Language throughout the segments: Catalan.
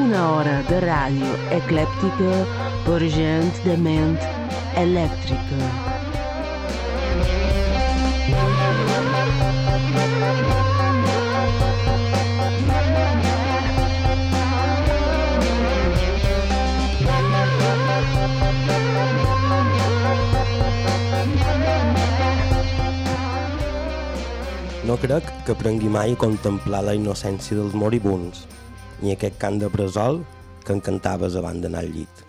Una hora de ràdio eclèptica per gent de ment elèctrica. No crec que aprengui mai a contemplar la innocència dels moribuns, ni aquest cant de bressol que encantaves abans d'anar al llit.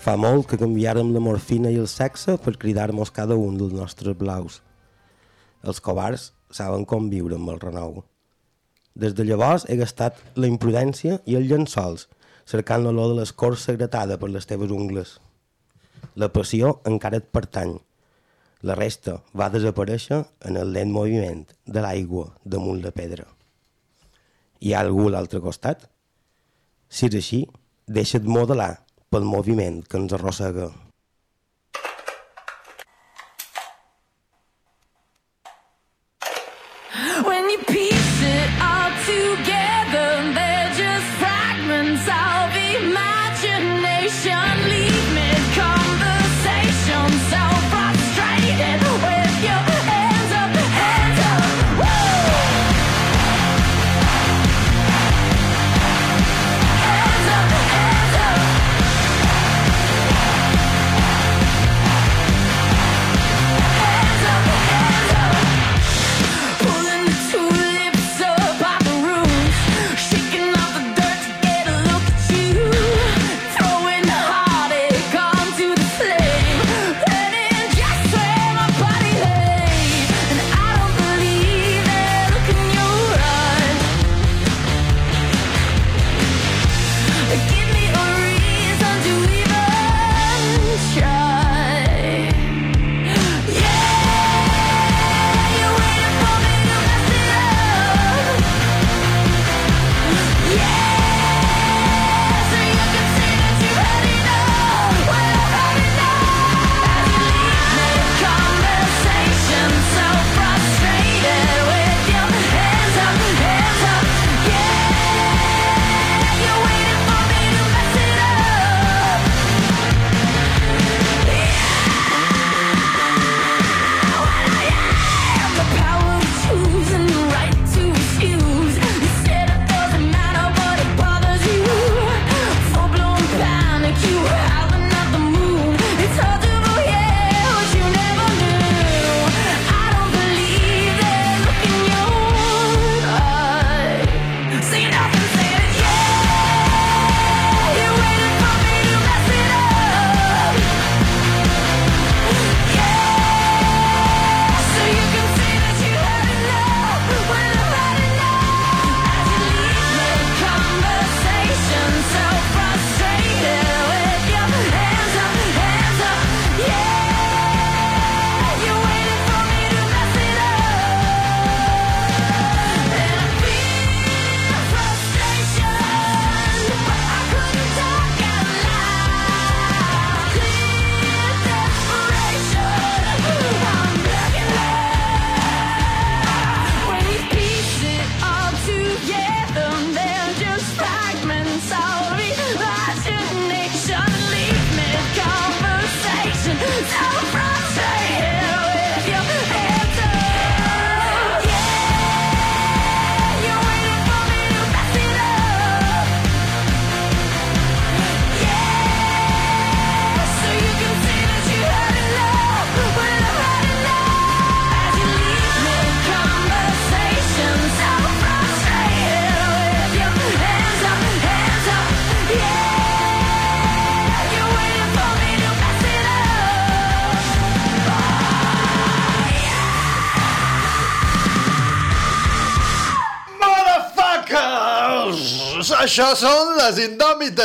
Fa molt que canviàrem la morfina i el sexe per cridar-nos cada un dels nostres blaus. Els covards saben com viure amb el renou. Des de llavors he gastat la imprudència i els llençols, cercant l'olor de l'escorça gratada per les teves ungles. La passió encara et pertany. La resta va desaparèixer en el lent moviment de l'aigua damunt la pedra. Hi ha algú a l'altre costat? Si és així, deixa't modelar pel moviment que ens arrossega.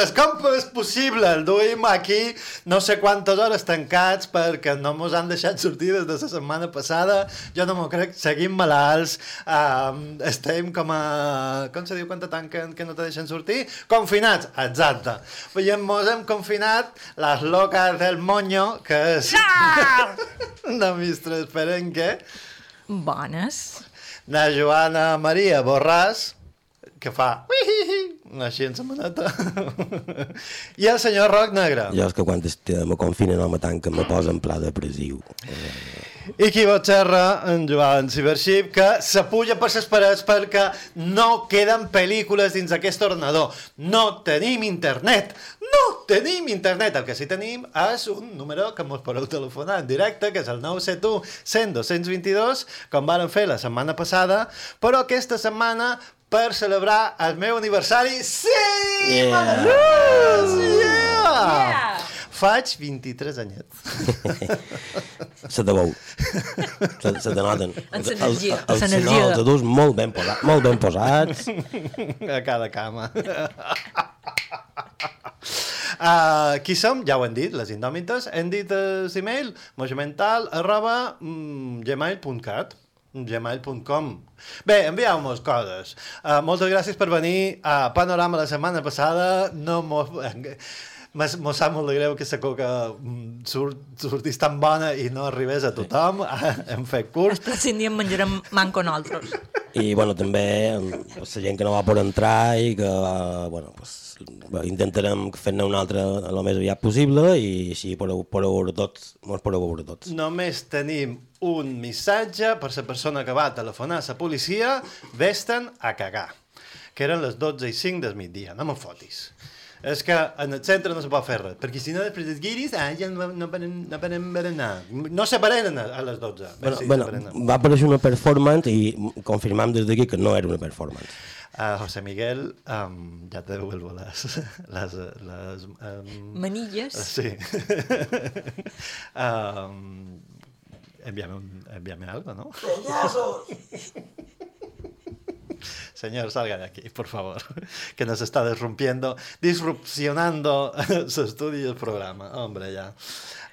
Indòmites! Com és possible? El duim aquí no sé quantes hores tancats perquè no mos han deixat sortir des de la setmana passada. Jo no m'ho crec. Seguim malalts. Um, estem com a... Com se diu quan te tanquen que no te deixen sortir? Confinats. Exacte. I mos hem confinat les locas del moño, que és... de Mistres Perenque. Bones. la Joana Maria Borràs, que fa així en sa maneta, i el senyor Roc Negre. Jo és que quan me confinen o me tanquen me posen pla depressiu. I qui vos xerra, en Joan Cibership, que s'apuja per les parets perquè no queden pel·lícules dins aquest ordenador. No tenim internet. No tenim internet. El que sí tenim és un número que mos podeu telefonar en directe, que és el 971 100 222, com varen fer la setmana passada, però aquesta setmana per celebrar el meu aniversari. Sí! Yeah! Mare! Yeah! Yeah! Faig 23 anyets. Se te veu. Se, se te noten. Els- els-. No, els adults molt ben, posa, molt ben posats. a cada cama. Uh, qui som? Ja ho hem dit, les indòmites. Hem dit uh, l'email mojomental arroba mm, gmail.cat gmail.com Bé, envieu-nos coses. Uh, moltes gràcies per venir a Panorama la setmana passada. No mos... Mos sap molt de greu que la coca mm, surt, sortís tan bona i no arribés a tothom. Hem fet curs. Prescindim menjarem manco nosaltres. I, bueno, també pues, la gent que no va poder entrar i que, va, bueno, pues, va, intentarem fer-ne una altra el més aviat possible i així podeu, podeu veure tots, mos podeu veure tots. Només tenim un missatge per la persona que va telefonar a la policia, vés-te'n a cagar. Que eren les 12 i 5 del migdia, no me'n fotis. És que en el centre no se pot fer res, perquè si no després dels guiris, ah, ja no, no, poden, no poden berenar. No se berenen a, les 12. Bueno, sí, bueno, va aparèixer una performance i confirmam des d'aquí que no era una performance. Uh, José Miguel, um, ja te devuelvo les... les, les um, Manilles. Sí. um, envíame, un, envíame algo, ¿no? Señor, salga de aquí, por favor, que nos está desrumpiendo, disrupcionando su estudio y el programa. Hombre, ja.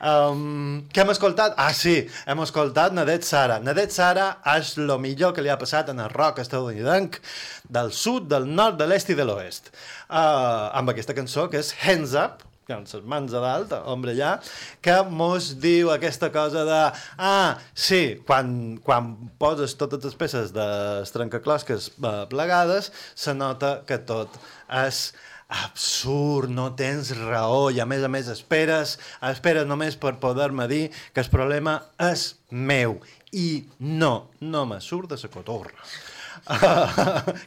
Um, què hem escoltat? Ah, sí, hem escoltat Nadet Sara. Nadet Sara és el millor que li ha passat en el rock estadounidenc del sud, del nord, de l'est i de l'oest. Uh, amb aquesta cançó que és Hands Up, amb les mans a dalt, hombre ja, que mos diu aquesta cosa de ah, sí, quan, quan poses totes les peces de trencaclosques eh, plegades, se nota que tot és absurd, no tens raó i a més a més esperes, esperes només per poder-me dir que el problema és meu i no, no me surt de la cotorra.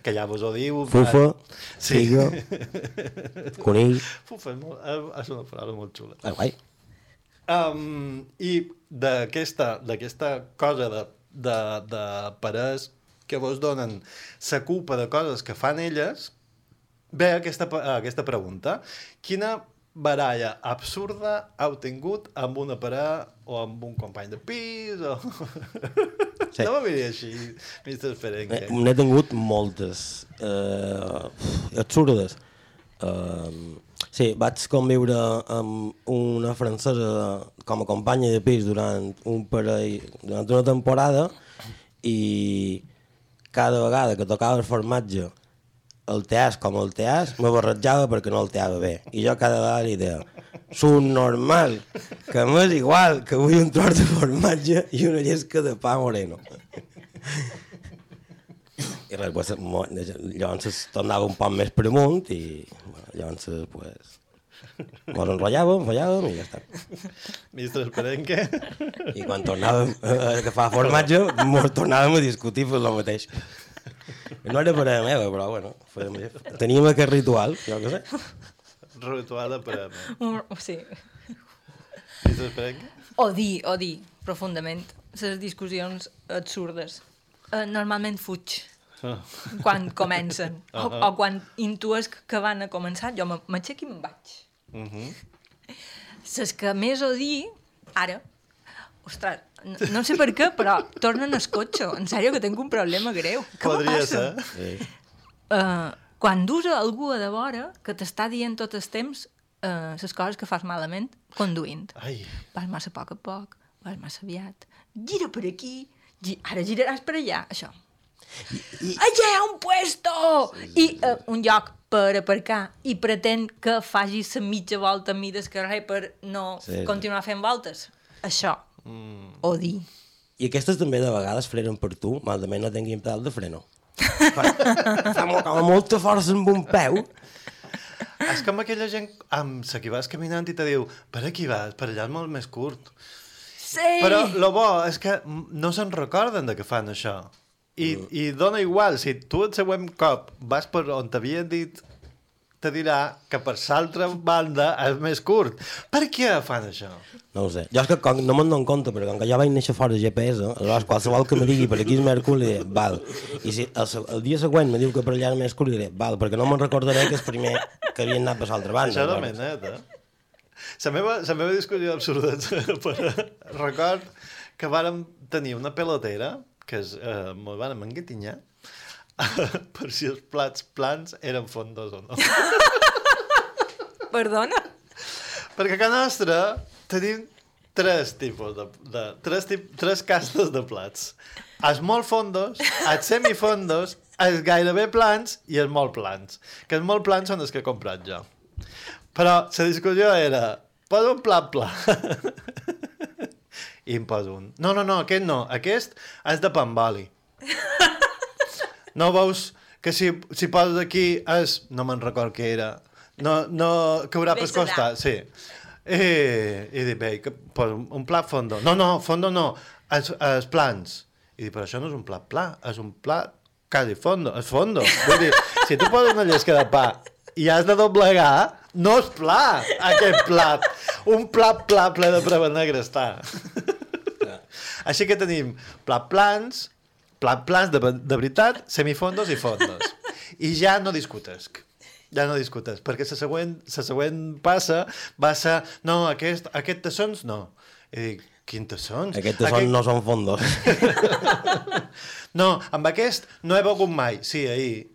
Que ja vos ho diu. Fufa, Sí. figa, conill... Fufa és, molt, eh, és una paraula molt xula. Ah, guai. Um, I d'aquesta cosa de, de, de pares que vos donen la culpa de coses que fan elles, ve aquesta, aquesta pregunta. Quina baralla absurda heu tingut amb una parella o amb un company de pis o... Sí. No m'ho diria així, Mr. Ferenque. Eh, N'he tingut moltes eh, absurdes. Eh, sí, vaig conviure amb una francesa com a companya de pis durant un parell, durant una temporada i cada vegada que tocava el formatge el teàs com el teàs, me barrejava perquè no el teava bé. I jo cada vegada li deia, un normal, que m'és igual que vull un tros de formatge i una llesca de pa moreno. I res, pues, llavors es tornava un poc més per amunt i bueno, llavors pues, mos enrotllàvem, fallàvem i ja està. Mr. Ferenque. I quan tornàvem a agafar formatge, mos tornàvem a discutir per lo mateix. No era per a meva, però bueno, teníem aquest ritual, jo què sé. Parella. Un- Sí. Mr. Ferenque. O dir, o dir, profundament, les discussions absurdes. Eh, normalment fuig quan comencen. O, o quan intues que van a començar, jo me- m'aixeco i me'n vaig. Uh -huh. Les que més o dir, ara, ostres, no, no sé per què, però tornen al cotxe. En sèrio que tinc un problema greu. Què Podria passa? ser. Sí. uh, quan dus a algú a de vora que t'està dient tot el temps uh, les coses que fas malament conduint. Ai, Vas massa a poc a poc, vas massa aviat, gira per aquí, gi ara giraràs per allà, això. I... Allà hi ha un puesto! I uh, un lloc per aparcar i pretén que facis la mitja volta a mides carrer per no Sí. sí. continuar fent voltes. Això. Mm. O dir. I aquestes també de vegades frenen per tu, malament no tinguin pedal de freno. Fa, fa mo- com molta força amb un peu. és com aquella gent amb la que vas caminant i te diu per aquí vas, per allà és molt més curt. Sí! Però lo bo és que no se'n recorden de que fan això. I, Mm. I dona igual, si tu el següent cop vas per on t'havien dit te dirà que per l'altra banda és més curt. Per què fan això? No ho sé. Jo és que com, no me'n dono compte, però com que jo vaig néixer fora de GPS, aleshores qualsevol que me digui per aquí és més curt, diré, val. I si el, el dia següent me diu que per allà és més curt, diré, val, perquè no me'n recordaré que és primer que havien anat per l'altra banda. Això de aleshores. menet, eh? La meva, la meva discussió absurda, per, record que vàrem tenir una pelotera que es, eh, mos vàrem enguetinyar per si els plats plans eren fondos o no. Perdona? Perquè a casa nostra tenim tres tipus de, de tres, tip, tres castes de plats. Els molt fondos, els semifondos, els gairebé plans i els molt plans. Que els molt plans són els que he comprat jo. Però la discussió era, poso un plat pla. I em poso un. No, no, no, aquest no. Aquest és de pamboli. No veus que si, si poses aquí és... No me'n record què era. No, no, que haurà per Deixa costar, sí. I, i dic, bé, que poso un, plat fondo. No, no, fondo no, els, els plans. I dic, però això no és un plat pla, és un plat quasi fondo, és fondo. Vull dir, si tu poses una llesca de pa i has de doblegar, no és pla, aquest plat. Un plat pla ple de preva negra està. Així que tenim plat plans, plat plans de, de veritat, semifondos i fondos. I ja no discutesc. Ja no discutes, perquè la següent, la següent passa va ser, no, aquest, aquest tassons no. I dic, quin tassons? Aquests són, no són fondos. No, amb aquest no he begut mai. Sí, ahir.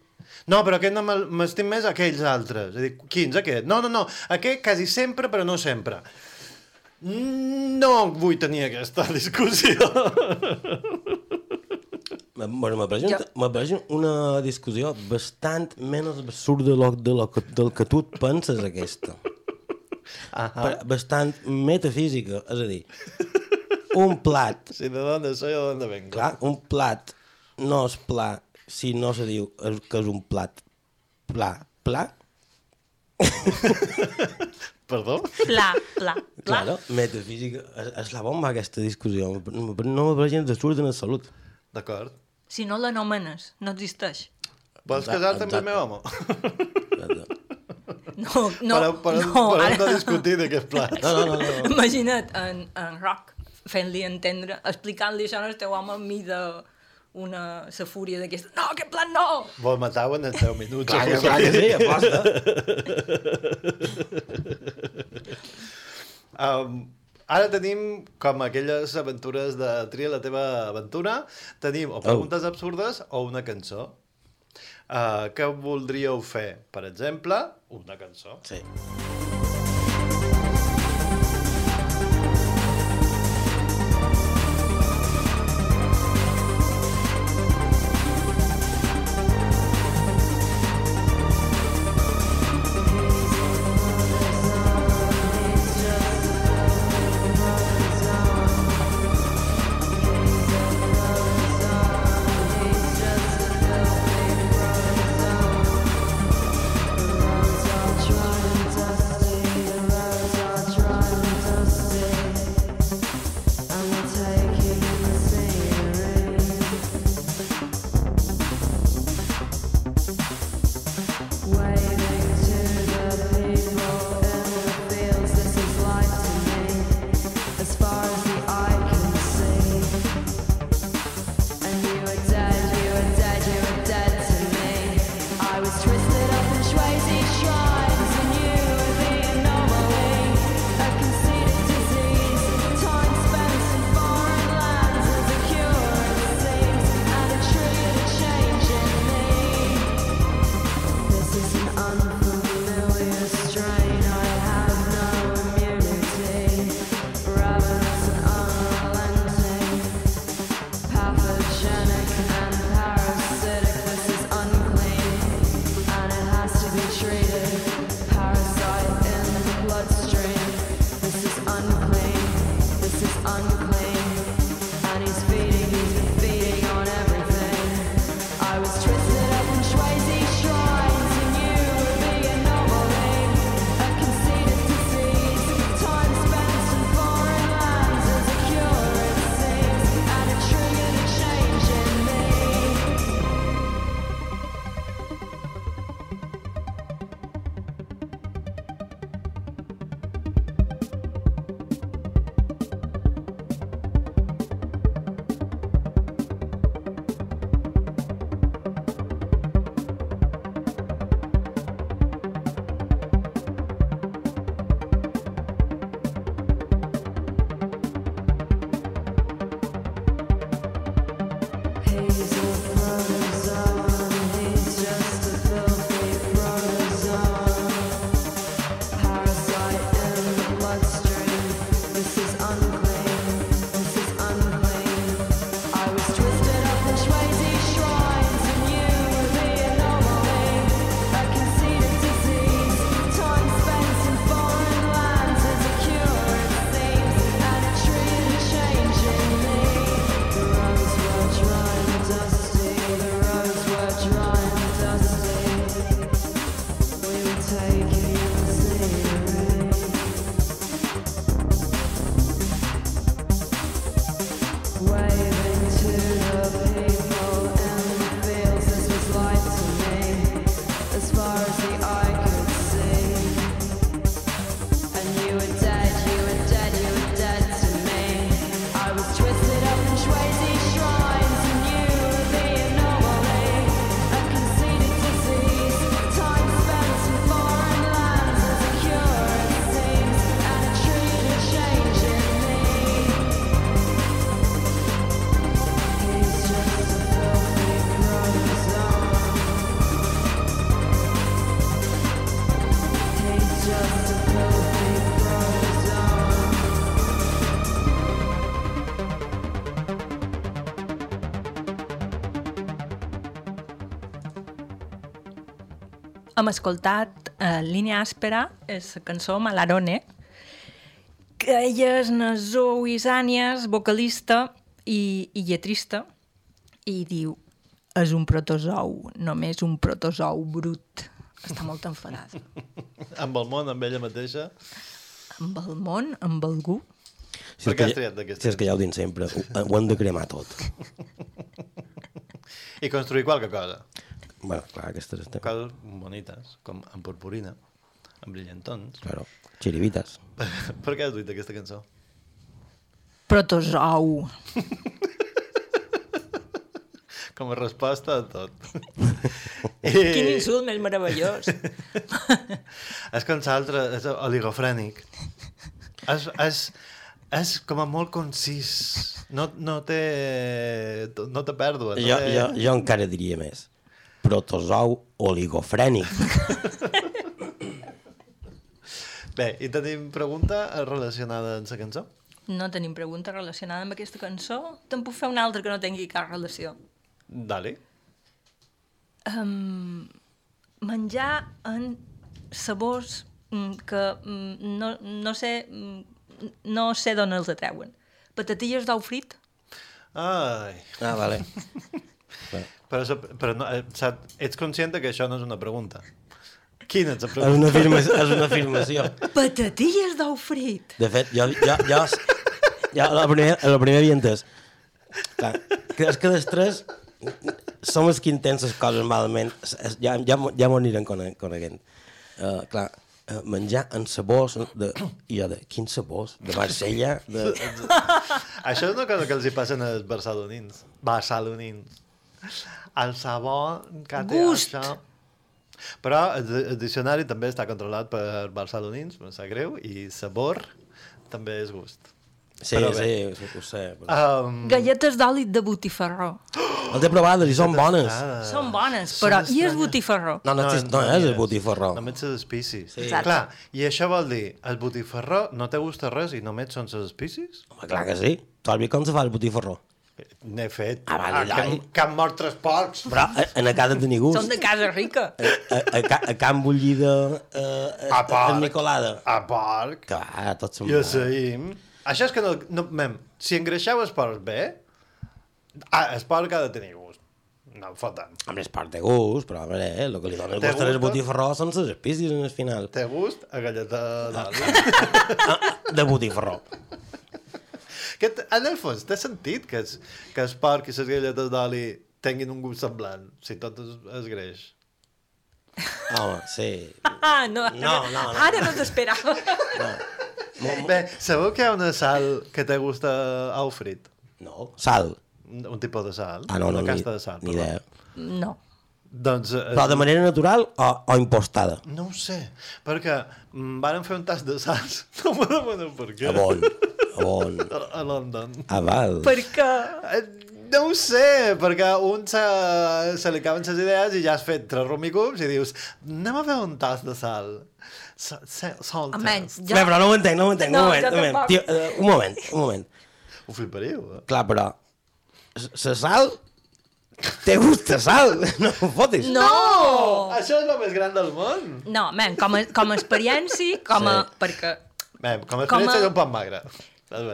No, però aquest no m'estim més aquells altres. És dir, quins, aquest? No, no, no, aquest quasi sempre, però no sempre. No vull tenir aquesta discussió. Bueno, me pareix, Jo- me pareix una discussió bastant menys absurda de lo, de lo, que- del que tu et penses aquesta. Ah. Per, bastant metafísica, és a dir, un plat, Sí, de dónde soy o de dónde vengo. clar, un plat no és pla si no se diu que és un plat pla, pla, Perdó? Pla, pla, pla. claro, metafísica, és, és la bomba aquesta discussió, no, no me pareix gens absurda en la salut. D'acord. Si no l'anomenes, no existeix. Vols casar-te amb el meu home? No, no, per, per, no, per ara... no discutir d'aquest plat. No, no, no, no. Imagina't en, en Rock fent-li entendre, explicant-li això al teu home enmig de una sa fúria d'aquesta no, aquest plan no! Vol matar-ho en 10 minuts. Clar, que, clar que sí, aposta. Um, ara tenim, com aquelles aventures de Tria la teva aventura, tenim o preguntes absurdes o una cançó. Uh, què voldríeu fer? Per exemple, una cançó. Sí. Hem escoltat eh, Línia Àspera, és la cançó Malarone, que ella és una Zoe Isànies, vocalista i, i lletrista, i diu és un protozou, només un protozou brut. Està molt enfadada. Amb el món, amb ella mateixa. Amb el món, amb algú. Si és que, d'aquesta? si és que ja ho dic sempre, ho, ho hem de cremar tot. I construir qualque cosa. Bueno, clar, aquestes estem... Coses bonites, com amb purpurina, amb brillantons. Claro, xirivites. per què has duit aquesta cançó? Protozou. Com a resposta a tot. Quin insult més meravellós. és com l'altre, és oligofrènic. És, és, és com a molt concís. No, no té, no té pèrdua. No Jo, té... jo, jo encara diria més. Protozou oligofrènic. Bé, i tenim pregunta relacionada amb la cançó? No tenim pregunta relacionada amb aquesta cançó. Te'n puc fer una altra que no tingui cap relació. Dali. Um, menjar en sabors mm, que mm, no, no sé mm, no sé d'on els atreuen. Patatilles d'ou frit? Ai. Ah, vale. Però, però no, eh, sap, ets conscient que això no és una pregunta. Quina és la És pregunta? una, afirmació, és una afirmació. Patatilles d'ou frit! De fet, jo, jo, jo, jo la primera, la primera havia entès. Clar, que és que les tres som els que intensen les coses malament. Ja, ja, ja m'ho anirem cone- coneguent. Uh, clar, uh, menjar en sabors de... I jo de, quins sabors? De Marsella? De... Això és una cosa que els hi passen als barcelonins. Barcelonins. El sabor que té Gust. això... Però el, el diccionari també està controlat per barcelonins, em sap greu, i sabor també és gust. Sí, Però sí, bé. ho, ho sé. Però... Um, Galletes d'oli de botifarró. Les he provades i són bones. Ah, Són bones, són però i el estranyes. botifarró? No, no, no, és, no és el botifarró. Només les espècies. Sí. Exacte. Clar, i això vol dir, el botifarró no te gusta res i només són les espècies? Home, clar que sí. Tu has vist com se fa el botifarró? N'he fet. Ah, vale, que, ja. que han mort tres porcs. Però a, en a cada tenir gust. Són de casa rica. A, a, a, a Can Bullida, a, a, A a, porc. a Nicolada. A porc. Clar, tots són I a bons. seguim. Això és que no... no mem, si engreixeu el porc bé, ah, el porc ha de tenir gust. No foten. Home, és part de gust, però a veure, eh, el que li dona el gust a les gust, botifarró són les espícies en el final. Té gust a galleta d'oli. De botifarró. Que en el fons té sentit que, es, que el porc i les galletes d'oli tinguin un gust semblant, si tot és, és greix. Home, sí. Ah, no, No, no, no. Ara no t'esperava. Bé, sabeu que hi ha una sal que té gust a au frit? No, sal. Un tipus de sal. Ah, no, no, una ni, casta de sal. ni idea. No. Doncs... eh, Però de manera natural o, o impostada? No ho sé, perquè mm, varen fer un tast de sals. No me demanen per què. A bon, a bon. A, a London. Ah, val. Perquè... Eh, No ho sé, perquè un se, se li acaben les idees i ja has fet tres rumicums i dius anem a fer un tas de sal. Sa, sa, sal Almenys, Jo... Bé, però no ho entenc, no ho entenc. No, un moment, un moment. Tio, uh, un moment, un moment. Ho fliparíeu, eh? Clar, però... La sal... Té gust a sal, no ho fotis. No! Això és el més gran del món. No, man, com a, com a experiència, com a... Sí. Perquè... Bé, com a Com experiència a- és un pan magre.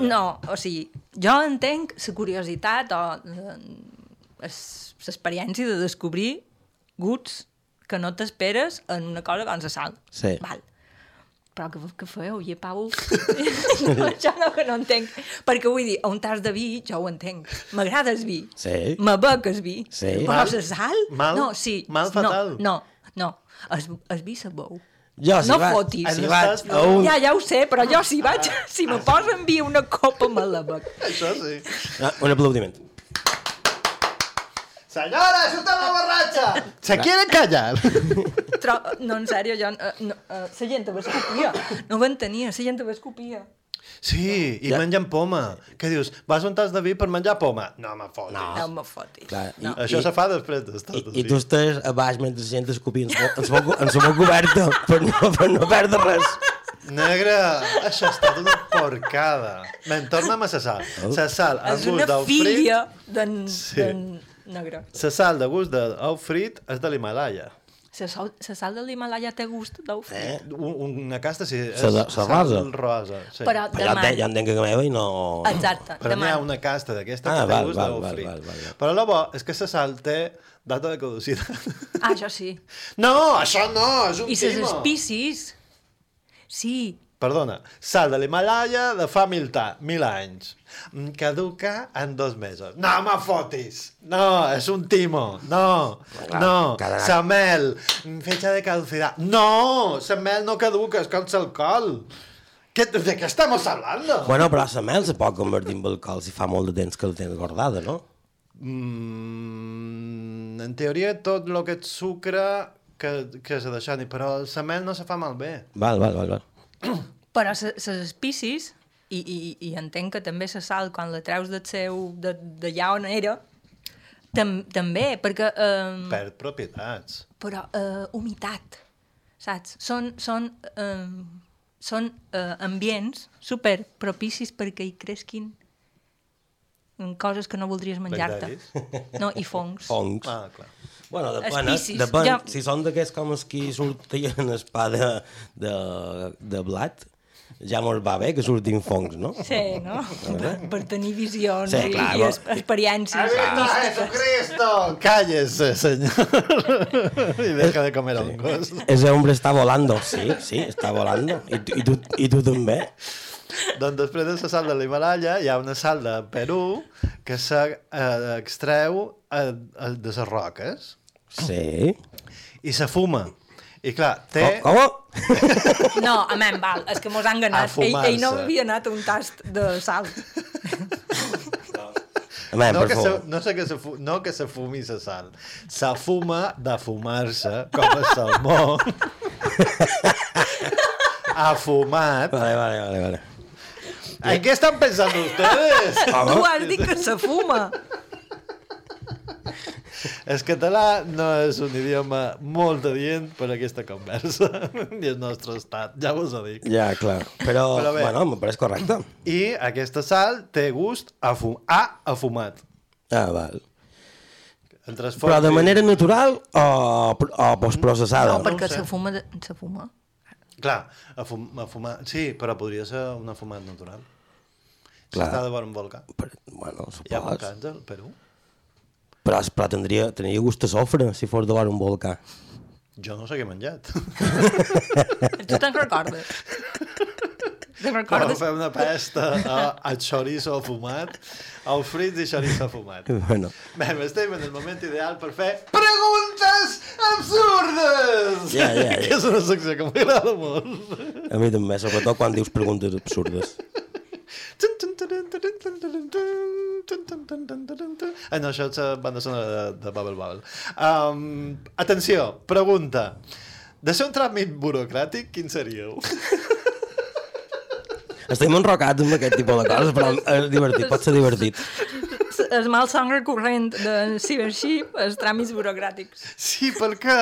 No, o sigui, jo entenc la curiositat o eh, es- l'experiència de descobrir gusts que no t'esperes en una cosa com la sal. Sí. Val. Però què, què feu, i Pau? no, això no que no entenc. Perquè vull dir, a un tas de vi, jo ho entenc. M'agrada el vi. Sí. Me bec el vi. Sí. Però la sal? mal- no, sí. mal no, fatal. No, no. El, el vi se beu. Jo, si no vaig, fotis. si vaig estàs- a un... Ja, ja ho sé, però jo si vaig, si me posen vi una copa me la bec. Això sí. Ah, un aplaudiment. Senyora, és una borratxa! Se quieren callar. Tro... No, en sèrio, jo... Uh, no, uh, la gent ho escopia. No ho entenia, la gent ho escopia. Sí, i Ja. mengen poma. Què dius? Vas un tas de vi per menjar poma? No me fotis. No. No me fotis. Clar, i, Això i, se fa després d'estar i, i tu estàs a baix mentre la gent escopir en sa- en sa boca- en sa boca oberta per no, per no perdre res. Negre, això ha estat una porcada. Men, torna'm a la sal. La sal amb És gust una d'ou frit... filla d'en Sí. sí. negre. La sal de gust d'ou frit és de l'Himalaya. La sal, la sal de l'Himalaya té gust d'ou frit. Eh? Un, una casta, sí. és Sa de- sa rosa? Rosa, sí. Però demà... entenc, jo entenc que meva i no... Exacte, Però n'hi demà. ha una casta d'aquesta Ah, que té val, gust val, d'ou frit. val, val, val. Però el bo és que la sal té data de caducitat. Ah, això sí. No, això no, és un I les timo. espicis... Sí, Perdona, sal de l'Himalaya de fa mil, ta, mil anys. Mm, Caduca en dos mesos. No me fotis! No, és un timo. No, Clar, no. cada- Sa mel, mm, fecha de caducidad. No, sa mel no caduca, és com l'alcohol. ¿Qué, ¿De qué estamos hablando? Bueno, però la mel se pot convertir en alcohol si fa molt de temps que la tens guardada, no? Mm, en teoria, tot el que et sucre que, que se deixani, però la mel no se fa malbé. Val, val, val. val. Però les espicis, i, i, i entenc que també la sal, quan la treus del seu, de, d'allà on era, tam, també, perquè... Eh, Perd propietats. però eh, humitat, saps? Són, són, eh, són eh, ambients super propicis perquè hi cresquin coses que no voldries menjar-te. No, i fongs. Fongs. Ah, clar. Bueno, depèn? Espicis, depèn. ja. Si són d'aquests com els que sortien el pa de, de, de blat, ja mos va bé que surtin fongs, no? Sí, no? Per, per tenir visions Sí, i, clar, i es, experiències. ¡Viva Jesucristo! ¡Cállese, señor! y deja de comer hongos. Ese hombre está volando, sí, sí, está volando. I, tu- i, tu, i tu també. doncs després de la sal de l'Himalaya hi ha una sal de Perú que s'extreu eh, eh, de les roques Sí. i se fuma. I clar, té... Com? com? No, amén, val, és que mos han A ganat. Ell, ell no havia anat a un tast de sal. Home, No que, se, no, sé que se, fu- no que se fumi la sal. Se fuma de fumar-se, com el salmó. ha fumat. Vale, vale, vale, vale. ¿En qué están pensando ustedes? Tu has dit que se fuma. El català no és un idioma molt adient per a aquesta conversa. I el nostre estat, ja vos ho dic. Ja, clar. Però, Però bé. bueno, me pareix correcte. I aquesta sal té gust a, fum a afumat. Ah, val. Però de manera natural o, o postprocessada? No, perquè sé. se fuma... Se fuma. Clar, a, fum, a fumar... Sí, però podria ser una fumat natural. Clar. S'està de un volcà. Per, bueno, Hi ha supos. volcans al Perú? Però, però tindria, tindria gust a sofre si fos vora un volcà. Jo no sé què he menjat. Tu te'n recordes? Te'n Però recordes? fer una pesta a, a chorizo fumat, al frits i chorizo fumat. Bueno, Bé, estem en el moment ideal per fer preguntes absurdes! Ja, ja, ja. Que és una secció que m'agrada molt. a mi també, sobretot quan dius preguntes absurdes. Ah, no, això és la banda sonora de, de Bubble Bubble. Um, atenció, pregunta. De ser un tràmit burocràtic, quin seríeu? Estem enrocats amb aquest tipus de coses, però és divertit, pot ser divertit. El mal sang recurrent de Cybership, els tràmits burocràtics. Sí, per què?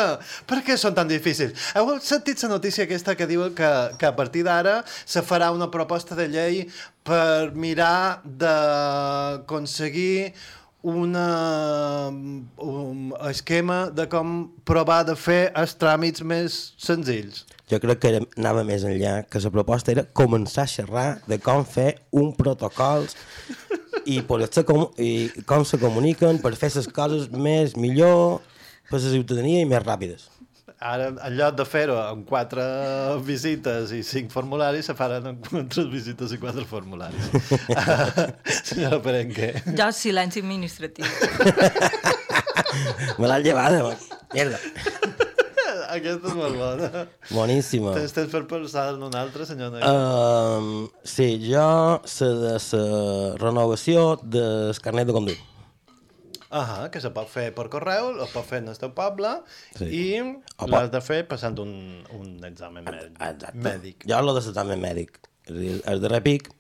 Per què són tan difícils? Heu sentit la notícia aquesta que diu que, que a partir d'ara se farà una proposta de llei per mirar d'aconseguir una, un esquema de com provar de fer els tràmits més senzills. Jo crec que era, anava més enllà, que la proposta era començar a xerrar de com fer un protocol i, poder se com, i com se comuniquen per fer les coses més millor per la ciutadania i més ràpides. Ara, en lloc de fer-ho amb quatre visites i cinc formularis, se faran amb tres visites i quatre formularis. Senyora Perenque. Jo, silenci administratiu. Me l'ha llevada, ma- merda. Aquesta és molt bona. Boníssima. Tens temps per pensar en una altra, senyor Noia? Um, sí, jo la de la renovació del carnet de conduir. Ah, que se pot fer per correu, ho pot fer en el teu poble Sí. i O l'has de fer passant un, un examen mè- Exacte. mèdic. Jo lo de l'examen mèdic. El darrer pic...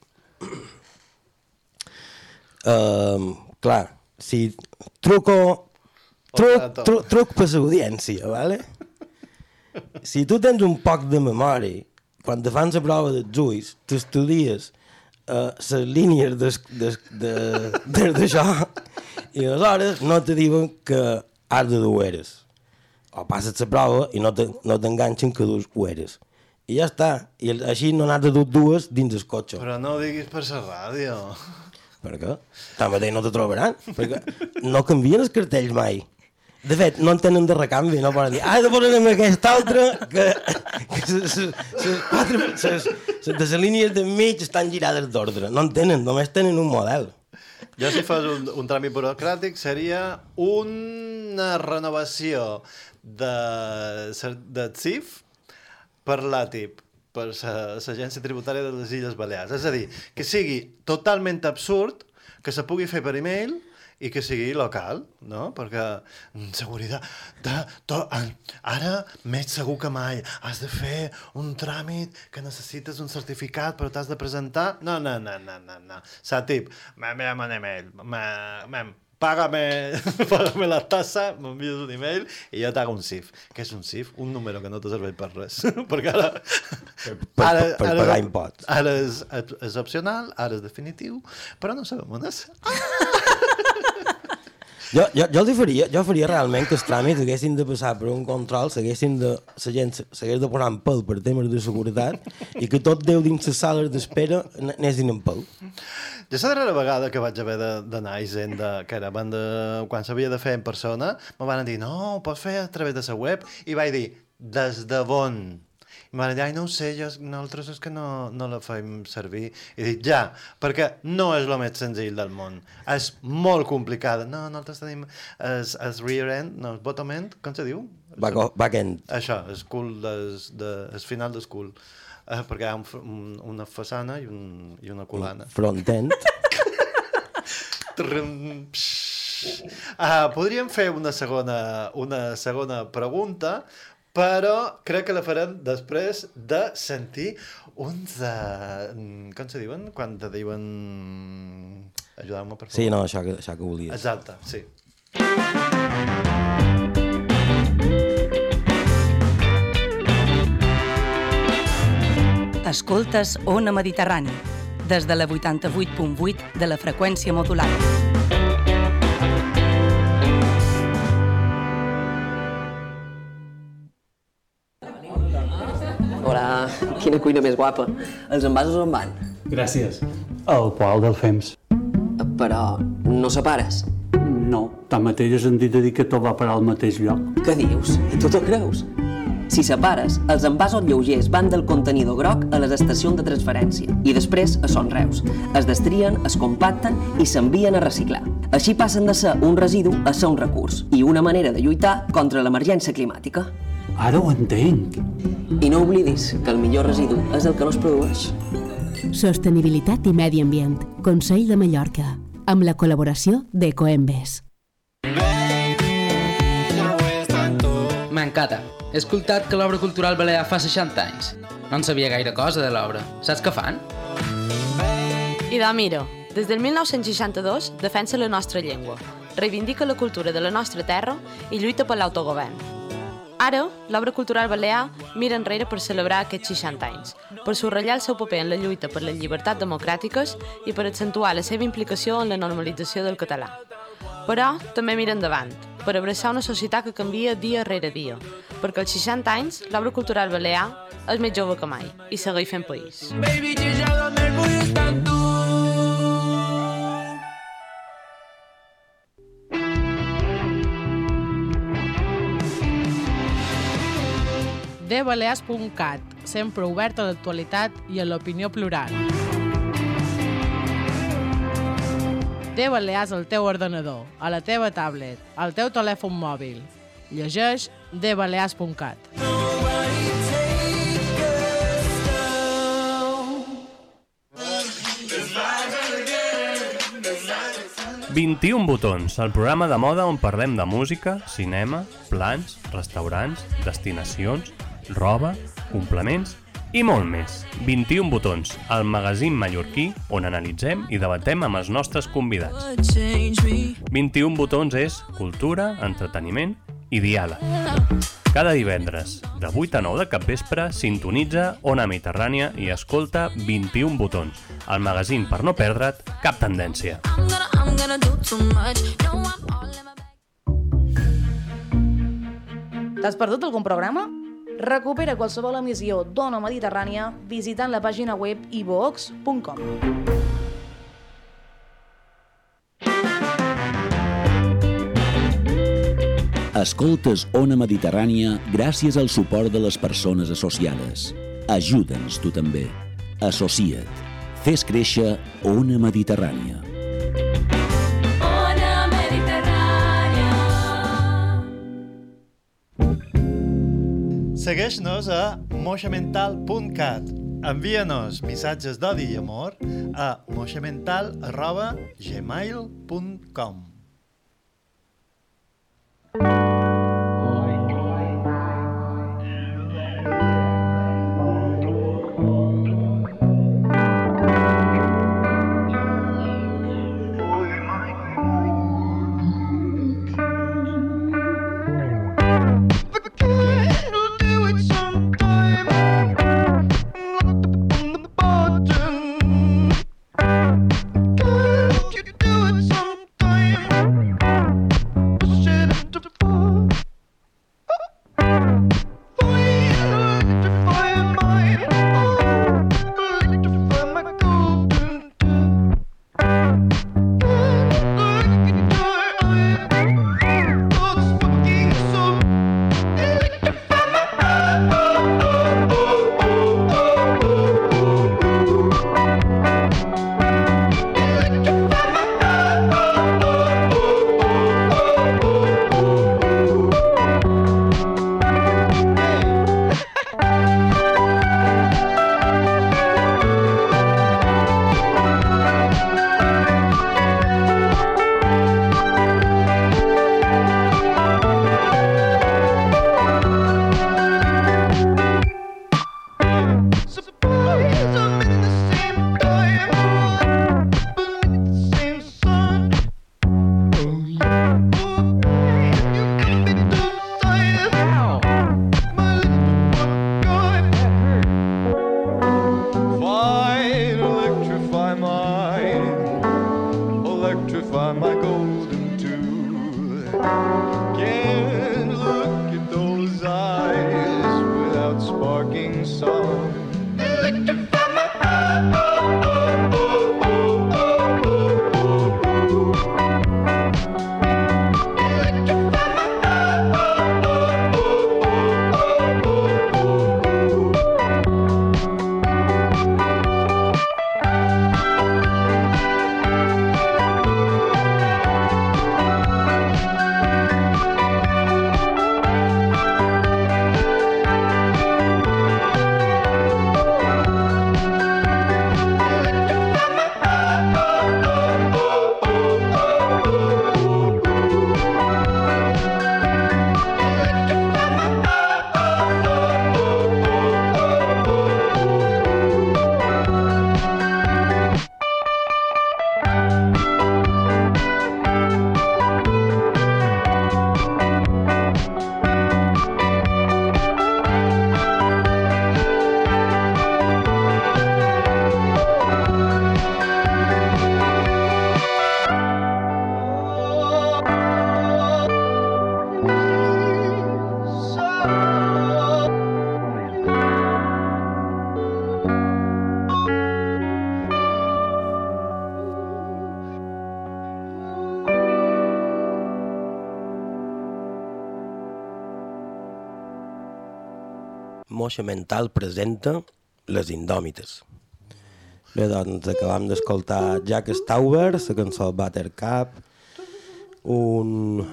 Um, clar, si truco... Truc, truc, truc per l'audiència, vale? Si tu tens un poc de memòria, quan te fan la prova dels ulls, t'estudies uh, les línies des, des, de, des d'això i aleshores no te diuen que has de dur eres. O passes la prova i no te- no t'enganxen que dus eres. I ja està. I així no n'has de dur dues dins el cotxe. Però no ho diguis per la ràdio. Per què? Tanmateix no te trobaran, perquè no canvien els cartells mai. De fet, no en tenen de recanvi, no poden dir, ah, de posarem aquest altre, que, que ses quatre, de les línies de mig estan girades d'ordre. No en tenen, només tenen un model. Jo si fos un, un tràmit burocràtic seria una renovació de, de CIF per l'ATIP, per la- l'Agència Tributària de les Illes Balears. És a dir, que sigui totalment absurd que se pugui fer per e-mail i que sigui local, no? Perquè mm, seguretat, de, to, ara més segur que mai has de fer un tràmit que necessites un certificat però t'has de presentar... No, no, no, no, no, no. Satip, m'envia'm un email, me- mem, pàgame, pàgame la tassa, m'envies un email i jo t'hago un CIF. Què és un CIF? Un número que no te serveix per res. Perquè ara... per- per pagar imposts. Ara és, és opcional, ara és definitiu, però no sabem on és. Jo, jo, jo, els faria, jo faria realment que els tràmits haguessin de passar per un control, s'haguessin de, la gent s'hagués de posar en pèl per temes de seguretat i que tot Déu dins les sales d'espera anessin en pèl. Jo la darrera vegada que vaig haver d'anar a Hisenda, que era de, quan s'havia de fer en persona, me van dir, no, ho pots fer a través de la web, i vaig dir, des de on? Dir, ai, no ho sé, jo, nosaltres és que no, no la fem servir. I dic, ja, perquè no és el més senzill del món. És molt complicada. No, nosaltres tenim el, el rear end, no, el bottom end, com se diu? Back, backend. Això, el cul des, de, el final del cul. Eh, perquè hi ha un, un, una façana i, un, i una colana. Frontend. Trum, psh. Ah, podríem fer una segona, una segona pregunta, però crec que la farem després de sentir uns... Uh, com se diuen? Quan te diuen... Ajudeu-me, per favor. Sí, no, això que, això que volies. Exacte, sí. Escoltes Ona Mediterrani, des de la 88.8 de la freqüència modulada. Hola, quina cuina més guapa. Els envasos on van? Gràcies. El poal del FEMS. Però no separes. No, tanmateix han dit de dir que tot va parar al mateix lloc. Què dius? I tu t'ho creus? Si separes, els envasos lleugers van del contenidor groc a les estacions de transferència i després a Son Reus. Es destrien, es compacten i s'envien a reciclar. Així passen de ser un residu a ser un recurs i una manera de lluitar contra l'emergència climàtica. Ara ho entenc. I no oblidis que el millor residu és el que no es produeix. Sostenibilitat i medi ambient. Consell de Mallorca. Amb la col·laboració d'Ecoembes. M'encanta. He escoltat que l'obra cultural balear fa 60 anys. No en sabia gaire cosa de l'obra. Saps què fan? I de mira, des del 1962 defensa la nostra llengua, reivindica la cultura de la nostra terra i lluita per l'autogovern. Ara, l'obra cultural balear mira enrere per celebrar aquests 60 anys, per subratllar el seu paper en la lluita per les llibertats democràtiques i per accentuar la seva implicació en la normalització del català. Però també mira endavant, per abraçar una societat que canvia dia rere dia, perquè als 60 anys l'obra cultural balear és més jove que mai i segueix fent país. Baby, dbalears.cat, sempre obert a l'actualitat i a l'opinió plural. De Balears al teu ordenador, a la teva tablet, al teu telèfon mòbil. Llegeix dbalears.cat. 21 botons, el programa de moda on parlem de música, cinema, plans, restaurants, destinacions, roba, complements i molt més. 21 botons, el magazín mallorquí on analitzem i debatem amb els nostres convidats. 21 botons és cultura, entreteniment i diàleg. Cada divendres, de 8 a 9 de capvespre, sintonitza Ona Mediterrània i escolta 21 botons, el magazín per no perdre't cap tendència. T'has perdut algun programa? Recupera qualsevol emissió d'Ona Mediterrània visitant la pàgina web ivox.com. Escoltes Ona Mediterrània gràcies al suport de les persones associades. Ajuda'ns tu també. Associa't. Fes créixer Ona Mediterrània. Segueix-nos a moixamental.cat. Envia-nos missatges d'odi i amor a moixamental.gmail.com Moixa Mental presenta Les Indòmites. Bé, doncs acabam d'escoltar Jack Stauber, la cançó Buttercup, un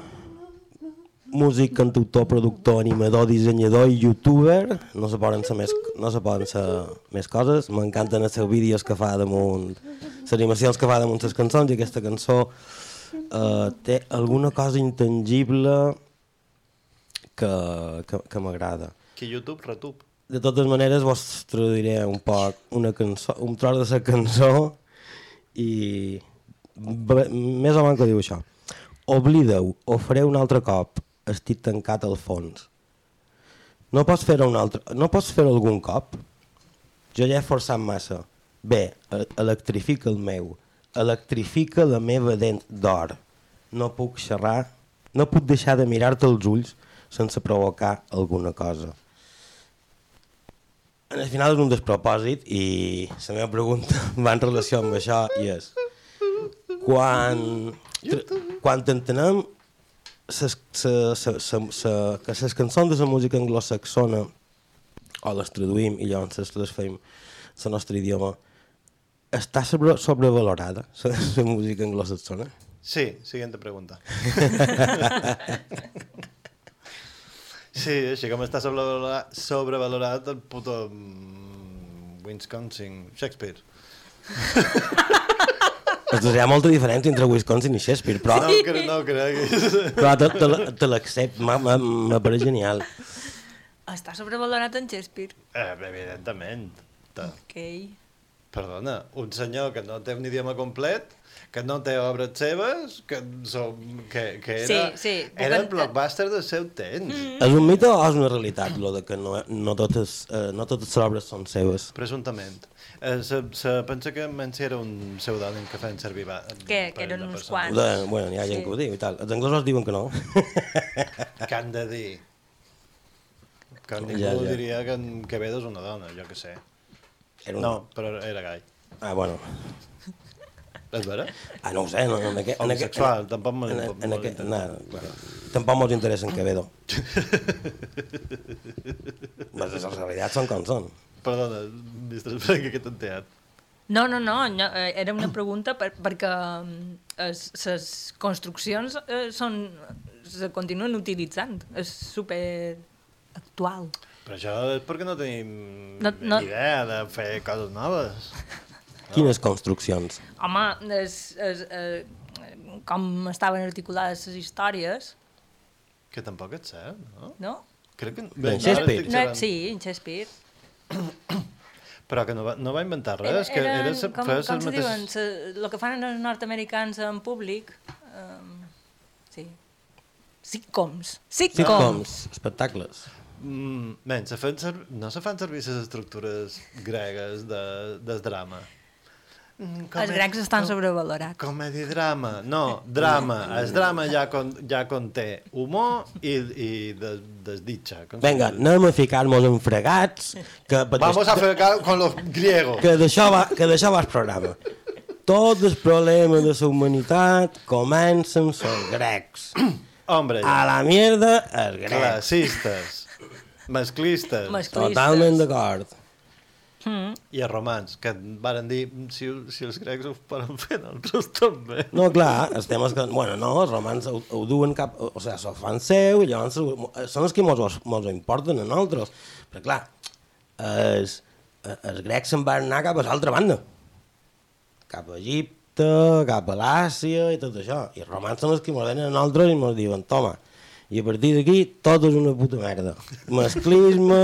músic, cantautor, productor, animador, dissenyador i youtuber. No se poden ser més, no se poden ser més coses. M'encanten els seus vídeos que fa damunt, les animacions que fa damunt les cançons i aquesta cançó eh, té alguna cosa intangible que, que, que m'agrada. Que YouTube, retub. De totes maneres, vos traduiré un poc una cançó, un tros de la cançó i més o menys que diu això. Oblida-ho, ho faré un altre cop, estic tancat al fons. No pots fer-ho un altre, no pots fer algun cop? Jo ja he forçat massa. Bé, e- electrifica el meu, electrifica la meva dent d'or. No puc xerrar, no puc deixar de mirar-te als ulls sense provocar alguna cosa. En el final és un despropòsit i la meva pregunta va en relació amb això i és quan, quan entenem ses, se, se, se, se, que les cançons de la música anglosaxona o les traduïm i llavors les, les fem el nostre idioma està sobre, sobrevalorada la música anglosaxona? Sí, siguiente pregunta. sí, així com està sobrevalorat, sobrevalorat el puto mm, Wisconsin Shakespeare. Doncs hi ha molta diferència entre Wisconsin i Shakespeare, però, No, cre no creguis. però te, te, te m'ha- m'apareix genial. Està sobrevalorat en Shakespeare. Eh, evidentment. Ok. Perdona, un senyor que no té un idioma complet, que no té obres seves, que, som, que, que era, Sí, sí, era el blockbuster del seu temps. Mm. És un mite o és una realitat, lo de que no, no, totes, eh, no totes les obres són seves? Presumptament. Eh, se, se pensa que menys era un pseudònim que feien servir va, Que, que eren uns quants. De, bueno, hi ha gent Sí. que ho diu i tal. Els anglesos diuen que no. Que han de dir. Que ningú Ja, ja, ja. diria que en Quevedo és una dona, jo que sé. Era un- No, però era gai. Ah, bueno. És vera? Ah, no ho sé. No, en aquest, en aquest, Homosexual, tampoc me- en, en aquest, interessa. no, bueno, tampoc mos interessa en Quevedo. Les, les realitats són com són. Perdona, mestre que t'he enteat. No, no, no, no eh, era una pregunta per, perquè les construccions eh, són, se continuen utilitzant. És super actual. Però això és perquè no tenim No- no- idea de fer coses noves. Quines construccions? Home, és, és, eh, com estaven articulades les històries, Que tampoc és cert, no? no? Crec que... D'en ara Shakespeare? no sí, en Shakespeare. Però que no va, no va inventar res, que era... sa- com, com se diuen? mateixes- Se, el que fan els nord-americans en públic. Um, sí. Sitcoms. Sitcoms. Sitcoms, espectacles. Mm, men, se fan ser... no se fan servir les estructures gregues de, del drama. Els grecs estan sobrevalorats. Comedi-drama. No, drama. El drama ja, con, ja conté humor i, i de, desditxa. com Vinga, anem a ficar-nos en fregats, que, Vamos a fregar con los griegos. que d'això va, que va el programa. Tots els problemes de la humanitat comencen els grecs. Hombre, A la mierda, els grecs. Classistes. Masclistes. Masclistes. Totalment d'acord. Mm. I els romans, que varen dir si, si els grecs ho poden fer, nosaltres també. No, clar, el tema és que, bueno, no, els romans ho, ho duen cap... O sigui, se'l fan seu i llavors són els que mos, mos ho importen a nosaltres. Però, clar, els, els grecs se'n van anar cap a l'altra banda. Cap a Egipte, cap a l'Àsia i tot això. I els romans són els que mos venen a nosaltres i mos diuen, toma, i a partir d'aquí tot és una puta merda. Masclisme...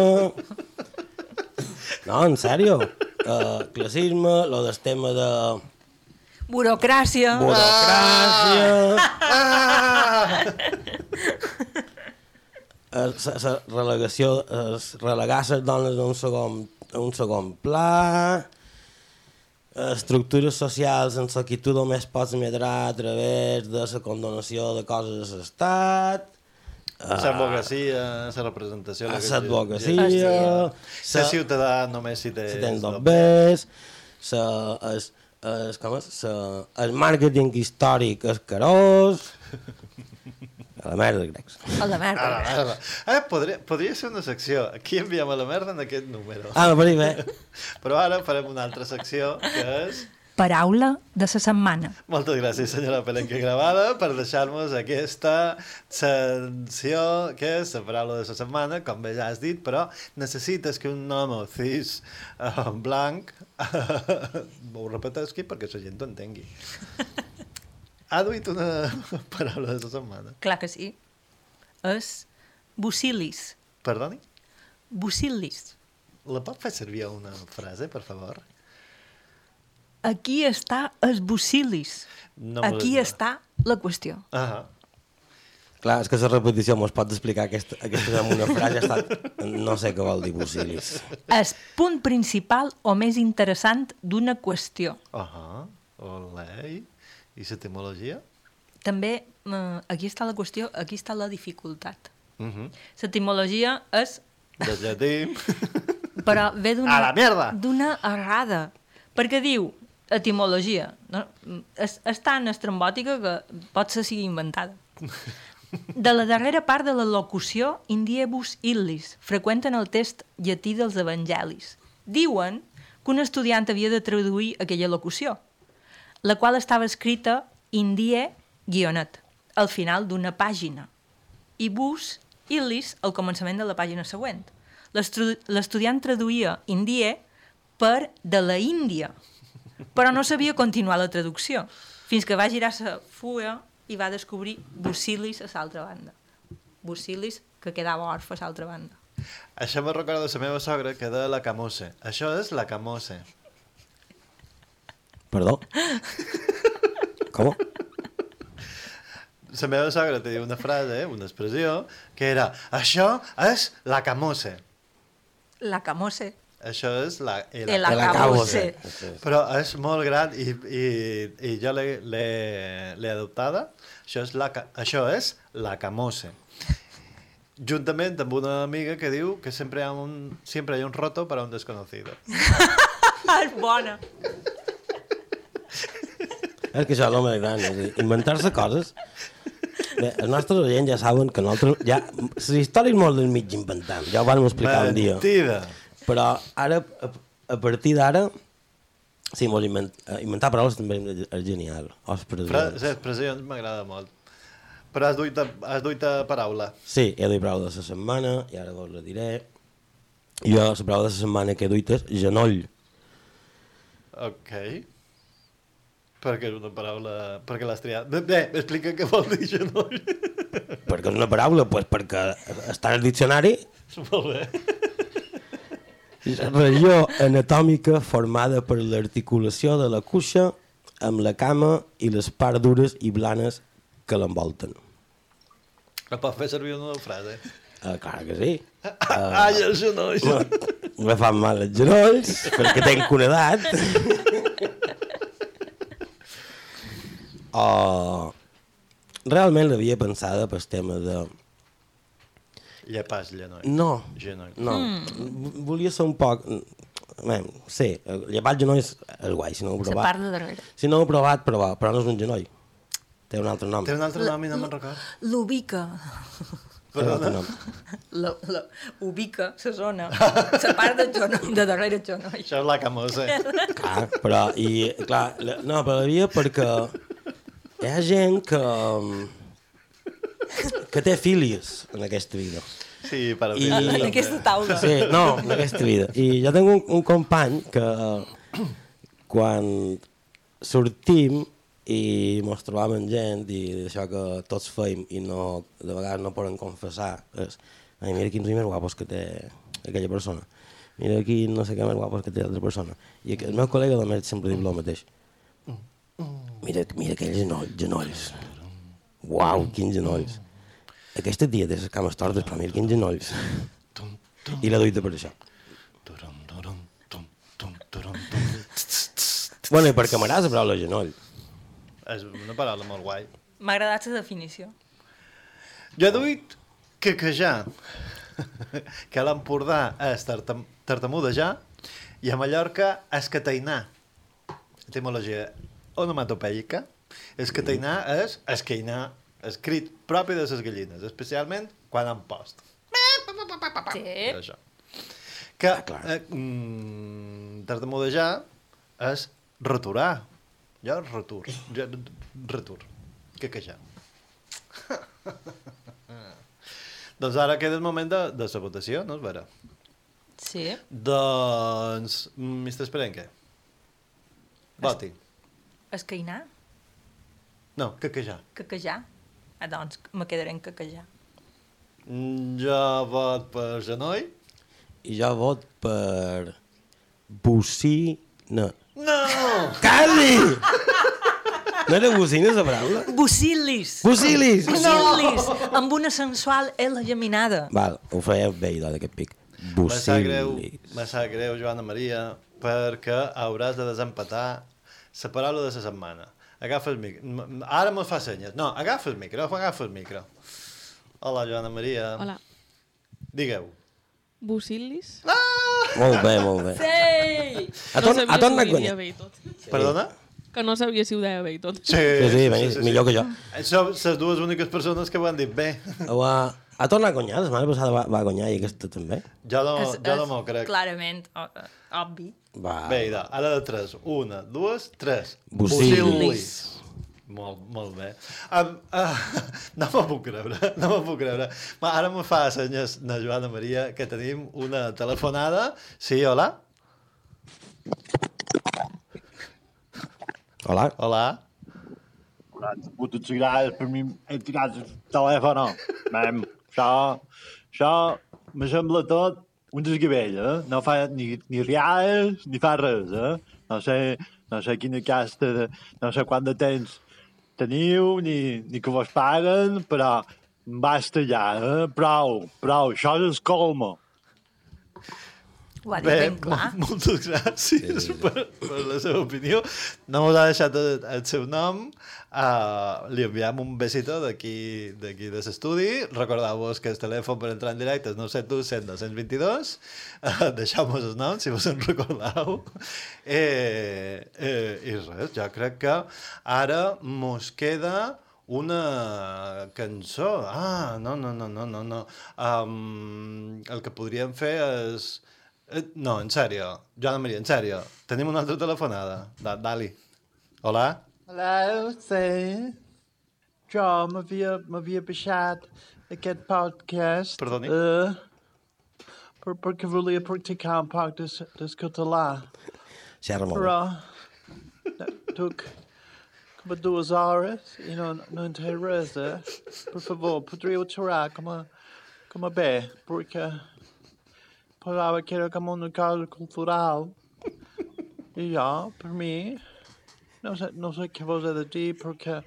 No, en sèrio. Uh, classisme, lo del tema de... Burocràcia. Burocràcia. Ah! La, la relegació, es relegar les dones a un segon, a un segon pla, estructures socials en què tu només pots medrar a través de la condonació de coses de l'Estat, L'advocacia, la representació... la que- l'advocacia, Ser ciutadà només si té... si tens dos bes, sa, es, es, com és? Sa, el màrqueting històric escarós, a la merda, grecs. A la merda. A la merda. Eh, podria, podria ser una secció. Aquí enviem a la merda en aquest número. Ah, bé. Però ara farem una altra secció, que és... Paraula de la setmana. Moltes gràcies, senyora Pelenca Gravada, per deixar-nos aquesta secció, que és la paraula de la setmana, com bé ja has dit, però necessites que un home cis uh, blanc ho repetesqui perquè la gent ho entengui. Ha duit una paraula de la setmana. Clar que sí. És bucilis. Perdoni? Bucilis. La pot fer servir a una frase, per favor? Aquí està el bucilis. No Aquí està la qüestió. Ah, Clar, és que la repetició mos pot explicar aquesta, aquesta amb una frase, estat... no sé què vol dir bucilis. El punt principal o més interessant d'una qüestió. ah, olé. I l'etimologia? També, eh, aquí està la qüestió, aquí està la dificultat. Uh -huh. L'etimologia és... Del llatí. Però ve d'una... A la merda! D'una errada. Perquè diu, etimologia, no? és, és tan estrambòtica que pot ser sigui inventada. De la darrera part de la locució indiebus illis, freqüent en el text llatí dels evangelis. Diuen que un estudiant havia de traduir aquella locució, la qual estava escrita indie guionet, al final d'una pàgina, i bus illis al començament de la pàgina següent. L'estudiant traduïa indie per de la Índia, però no sabia continuar la traducció, fins que va girar la fulla i va descobrir Bucilis a l'altra banda. Bucilis, que quedava orfe a l'altra banda. Això me recorda de la meva sogra que de la camose. Això és la camose. Perdó? Com? La meva sogra tenia una frase, una expressió, que era això és la camose. La camose. Això és la... El, El acabose. Però és molt gran i, i, i jo l'he- adoptada. Això és, la, això és la camose. Juntament amb una amiga que diu que sempre hi ha un, sempre hi ha un roto para un desconocido. és bona. És que això és el més gran, a inventar-se coses... Bé, els nostres oients ja saben que nosaltres... Ja, les històries molt del mig inventam, ja ho vam explicar un dia. Mentida! Però ara, a, a partir d'ara, sí, mos invent, eh, inventar paraules també és genial. Presidents. les expressions m'agrada molt. Però has duit, a, has duit a paraula. Sí, he dit paraula de la setmana, i ara vos la diré. Jo, la paraula de la setmana que he duit és genoll. Ok. Perquè és una paraula... Perquè l'has triat. Bé, bé, explica què vol dir genoll. Perquè és una paraula, pues perquè està en el diccionari, Molt bé. Regió anatòmica formada per l'articulació de la cuixa amb la cama i les parts dures i blanes que l'envolten. La pot fer servir una frase. Uh, clar que sí. Uh, Ai, els genolls. Me fan mal els genolls, perquè tenc una edat. o realment l'havia pensada pel tema de... Llepàs, genoll. No, Genoll. no. Mm. Volia ser un poc... Bé, sí, llevat genoll és, és guai, si no ho he provat. part de darrere. Si no ho he provat, però, però no és un genoll. Té un altre nom. Té un altre nom i no me'n record. L'ubica. Nom. La, la, ubica, la zona. La part de, genoll, de darrere el genoll. Això és la camosa. Clar, però, i, clar, la, no, però l'havia perquè hi ha gent que, que té filies en aquesta vida. Sí, per I... En aquesta taula. Sí, no, en aquesta vida. I jo tinc un, un company que quan sortim i mos trobàvem amb gent i això que tots feim i no, de vegades no poden confessar és, ai, mira quins més guapos que té aquella persona mira quin no sé què més guapos que té l'altra persona i el meu col·lega de més sempre diu el mateix mira, mira aquells genolls, genolls uau, quins genolls aquesta tia té les cames tortes però mira quins genolls i la duita per això bueno, i perquè m'agrada la paraula genoll És una paraula molt guai. M'ha agradat la definició. Jo he duit quequejar, que a l'Empordà és tartam tartamudejar i a Mallorca és catainar. Etimologia onomatopeica. Escatainar és esqueinar, escrit propi de les gallines, especialment quan han post. Sí. Això. Que eh, mm, tartamudejar és returar. Jo retur. Jo, retur. Quequejar. doncs ara queda el moment de, de la votació, no és vera? Sí. Doncs, Mr. Esperenque. Voti. Esqueinar? No, quequejar. Caquejar? Ah, doncs me quedaré en caquejar. Mm, Jo vot per genoll. I jo vot per... Bocina. No! Quasi! No era bocina, la paraula? Bucilis. Bucilis! Bucilis. Amb una sensual L geminada. Val, ho feia bé, idò, d'aquest pic. Me sap greu, Bucilis. me sap greu, Joana Maria, perquè hauràs de desempatar la paraula de la setmana. Agafa el micro. Ara me fa senyes. No, agafa el micro, agafa el micro. Hola, Joana Maria. Hola. Digueu. Bucilis? Molt bé, molt bé. Sí! A a torn a bé i tot. Perdona? Que no sabia si ho deia bé i tot. Sí, Sí, sí, ben- millor que jo. Som les dues úniques persones que ho han dit bé. Ho ha, ha tornat a guanyar, la setmana passada va, va guanyar i aquesta també. Jo no, És- jo no m'ho crec. Clarament, obvi. Va. Bé, idò, ara de tres. Una, dues, tres. Bucilis. Molt, molt bé. Um, uh, no m'ho puc creure, no m'ho puc creure. Va, ara me fa senyes na Joana Maria que tenim una telefonada. Sí, hola? Hola. Hola. Puta grades per mi he tirat el telèfon. Mem, això, això me sembla tot un desgavell, eh? No fa ni, ni riades ni fa res, eh? No sé, no sé quina casta, de, no sé quant de temps teniu, ni, ni que vos paguen, però basta ja, eh? Prou, prou, això és colmo. Ho ha dit Bé, ben clar. mol- moltes gràcies sí, sí. Per, per la seva opinió. No us ha deixat el, el seu nom. Uh, li enviem un besito d'aquí d'aquí de l'estudi. Recordeu-vos que el telèfon per entrar en directe és 971 100 222. Uh, Deixeu-vos el nom, si vos en recordeu. Eh, eh, I res, jo crec que ara mos queda una cançó. Ah, no, no, no, no, no, no. Um, el que podríem fer és... Eh, no, en sèrio. Joana Maria, en sèrio. Tenim una altra telefonada. Da, Dali. Hola? Hello, sí. Jo m'havia baixat aquest podcast. Perdoni? Uh, per, perquè volia practicar un poc de, de català. Xerra molt. Però took com a dues hores i no, no entenc res, eh? Per favor, podríeu aturar com a, com a bé, perquè parlava que era com una cosa cultural. I jo, per mi, no sé, no sé què vos he de dir perquè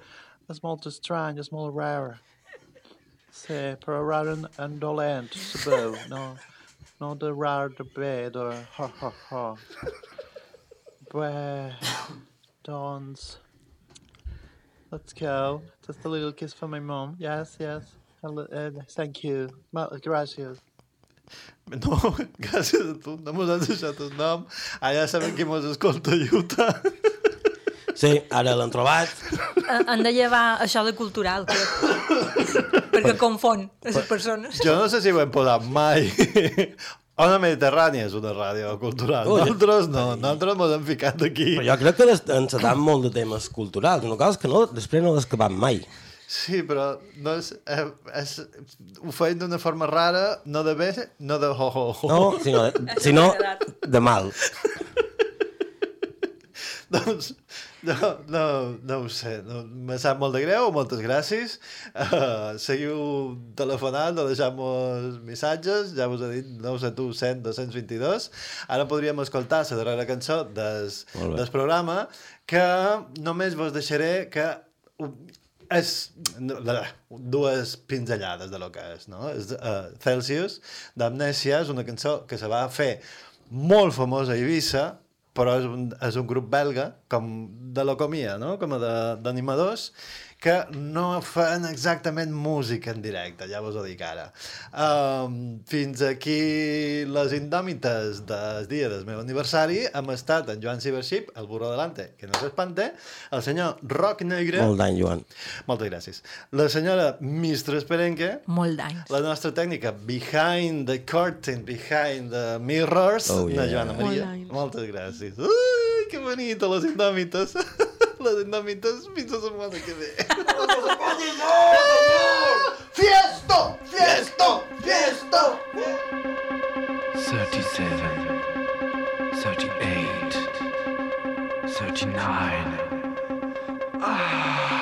és molt estrany, és molt rar. Sí, però rar en, en dolent, sabeu? No, no de rar de bé, de ha ha ha. Bé, doncs... Let's go. Just a little kiss for my mom. Yes, yes. Hello, uh, thank you. Ma- Gracias. No, gràcies a tu. No mos has deixat el nom. Ja sabem qui mos escolta a Utah. Sí, ara l'han trobat. Han de llevar això de cultural, crec. perquè confon les persones. Jo no sé si ho hem posat mai. Ona Mediterrània és una ràdio cultural. Ui. Nosaltres no, nosaltres mos hem ficat aquí. Però jo crec que encetam molt de temes culturals. Una cosa que no, després no l'has acabat mai. Sí, però no és, eh, és, ho feien d'una forma rara, no de bé, no de ho, ho, ho. No, sinó, de, sinó de mal. doncs, no, no, no ho sé, no, me sap molt de greu, moltes gràcies. Uh, seguiu telefonant o deixant-nos missatges, ja us he dit 971 100 222. Ara podríem escoltar la darrera cançó des, programa, que només vos deixaré que és dues pinzellades de lo que és, no? És uh, Celsius, d'Amnèsia, és una cançó que se va fer molt famosa a Eivissa, però és un, és un grup belga, com de l'Ocomia, no? com d'animadors, que no fan exactament música en directe, ja vos ho dic ara. Um, fins aquí les indòmites del dia del meu aniversari. Hem estat en Joan Cibership, el burro delante, que no s'espante, el senyor Roc Negre, Molt d'any, Joan. moltes gràcies, la senyora Mistres Perenque, Molt d'anys. la nostra tècnica Behind the Curtain, Behind the Mirrors, Oh, la yeah. Joana Maria. Molt. Moltes gràcies. Ui, que bonita, les indòmites. les indòmites fins la setmana que ve. Fiesto! Fiesto! Fiesto! 37, 38, 39. qualque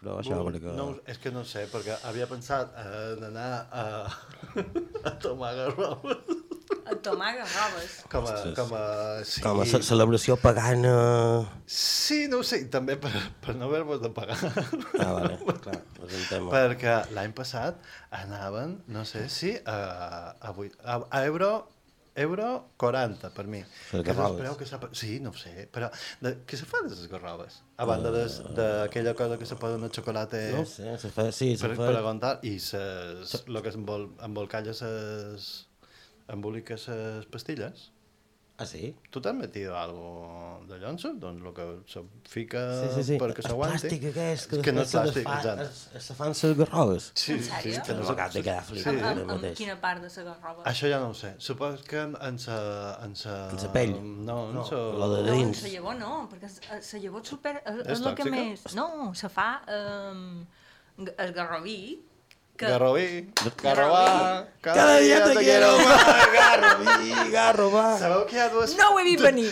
per fer avui vespre, això, No, perquè... no, és que no sé, perquè havia pensat en anar a, a tomar garrobes. A tomar garrobes. Com a... Com a, sí. Com a ce- celebració pagana... Sí, no ho sé, també per, per no haver-vos de pagar. Ah, vale, clar, és un tema. Perquè l'any passat anaven, no sé si, a, a, a, a euro, euro 40 per mi. Per Que és preu que s'ha... Sí, no ho sé, però de, què se fa de les garrobes? A banda des- d'aquella cosa que se posa en el xocolata... No sé, se fa- sí, se per, fa- Per aguantar, i ses, lo que embol, embolcalla ses... embolica ses pastilles. Ah, sí? Tu t'has metido algo de llonso? Doncs el que se fica Sí, sí, sí. perquè El s'aguanti. plàstic aquest, que, És que no és plàstic, exacte. es- se fan les garrobes. Sí, En sèrio? sí, que no No m'acaba de quedar flipat, Sí. Amb, amb quina part de la garroba? Això ja no ho sé. Supos que en, en sa... En sa, En sa pell? No, en No, sa... la de No, dins. la llavor no, perquè la llavor super... És, És el que més... No, se fa... Um, el garrobí... Que... Garrobí, garrobà, Cada dia te quiero más, garrobí, garrobà. Sabeu que hi ha dues... No ho he vist venir.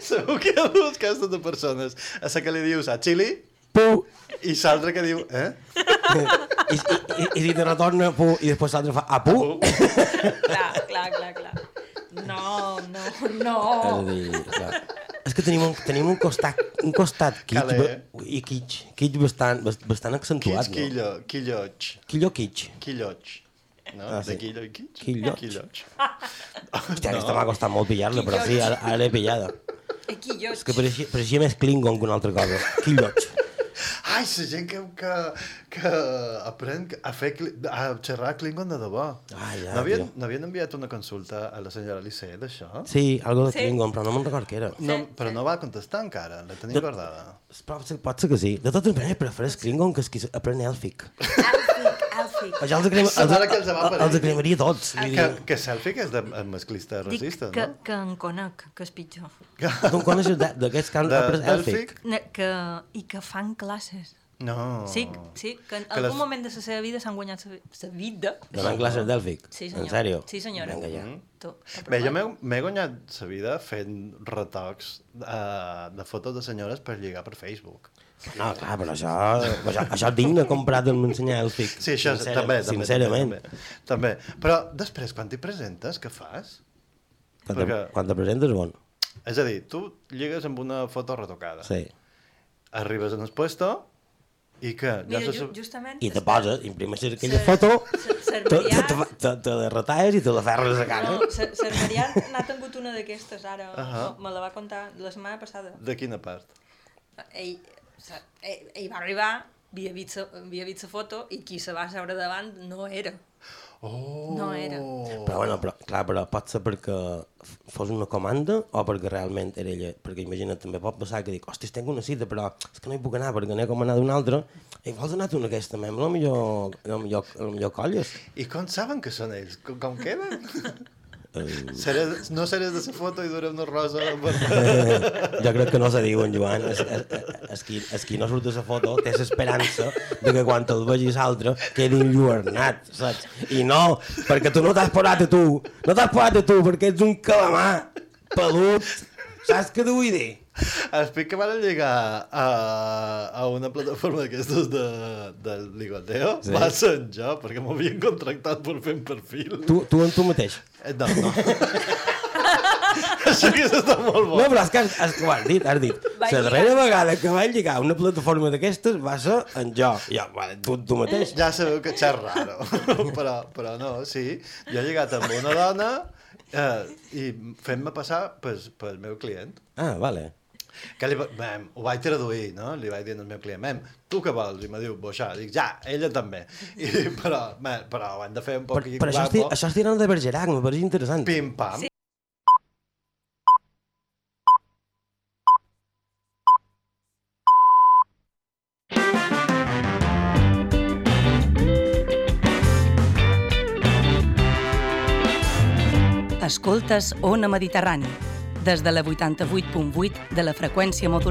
Sabeu que hi ha dues castes de persones. A la que li dius a Chili Pu. i l'altra que diu... Eh? I, i, i, i te retorna pu i després l'altre fa a pu. clar, clar, clar, clar. No, no, no. És a dir, clar. És que tenim un, tenim un costat, un costat kitsch, Calé. ba- i kitsch, kitsch bastant, bas- bastant accentuat, Quillo, quillo, quilloig. Quillo kitsch. Quilloig. No? Ah, de sí. quillo i quitx? Quilloig. Quilloig. Hòstia, aquesta m'ha costat molt pillar-la, però sí, ara, ara l'he pillada. Jo... És que pareixia, pareixia més Klingon que una altra cosa. Quilloig. Ai, la gent que, que, que aprèn a, fer, a xerrar Klingon de debò. Ai, ja, N'havien enviat una consulta a la senyora Lissé d'això? Sí, algo de Sí. Klingon, però no me'n record què era. No, però no va contestar encara, la tenim De- guardada. Pot ser, pot ser que sí. De totes maneres, prefereix Klingon que és qui aprèn èlfic. Àlfic, àlfic. Això els, crema, els, que els va els, els cremaria tots. vull Que, que selfie que és de eh, masclista Dic racista, que, no? que en conec, que és pitjor. Tu en coneixes de- d'aquests que han De- après? Ne, que, I que fan classes. No. Sí, sí, que en Que algun les- moment de la seva vida s'han guanyat la vida. Donant classes d'èlfic? Sí, senyor. En sèrio? Sí, senyora. Vinga, ja. Tu, Bé, jo m'he- m'he guanyat la vida fent retocs uh, de fotos de senyores per lligar per Facebook. No, clar, però això, això, això és digne comprat de m'ensenyar èlfic. Sí, això Sincera- també, també, Sincerament. també, també. Però després, quan t'hi presentes, què fas? Quan, te, Perquè- quan te presentes, bon. És a dir, tu lligues amb una foto retocada. Sí. Arribes en el puesto i què? Mira, se ju sap- justament... I te poses, imprimeixes aquella Se- foto, se- se- te, te, te, te, te la retalles i te la ferres a cara. No, Ser Ser Marià n'ha tingut una d'aquestes ara, Ahà. me la va contar la setmana passada. De quina part? Ell, ell, ell va arribar, havia vist, la- havia vist la foto i qui se va seure davant no era. Oh! No era. Però, bueno, però, clar, però pot ser perquè fos una comanda o perquè realment era ella. Perquè imagina't, també pot passar que dic, hòstia, tinc una cita, però és que no hi puc anar perquè n'he com anar d'una altra. I vols anar tu en aquesta, mem? A lo millor, a lo millor, a lo millor colles. I com saben que són ells? Com, com queden? Seré, no seré de la foto i duré una rosa per... jo crec que no se diuen, Joan. És, és, és, qui, és qui no surt de la foto té l'esperança de que quan el vegis altre quedi enlluernat, saps? I no, perquè tu no t'has posat a tu, no t'has posat a tu perquè ets un calamar pelut, saps què t'ho vull dir? Explic que van lligar a, a una plataforma d'aquestes de, de ligoteo. Sí. Va ser jo, perquè m'havien contractat per fer un perfil. Tu, tu en tu mateix. Eh, No, no. Això que està molt bo. No, però és que, és que ho has dit, has dit. Va La darrera vegada que vaig lligar a una plataforma d'aquestes va ser en jo. Jo, bueno, tu, tu mateix. Ja sabeu que xer raro, però, però no, sí. Jo he lligat amb una dona eh, i fent-me passar pel, pel meu client. Ah, vale. Que li, va- mem, ho vaig traduir, no? Li vaig dir al meu client, mem, tu què vols? I me diu, boixar. Dic, ja, ella també. I, però, mem, però ho hem de fer un poc per això, estic, guapo. això estic anant de Bergerac, me pareix interessant. Pim, pam. Sí. Escoltes Ona Mediterrani, des de la 88.8 de la freqüència modulada.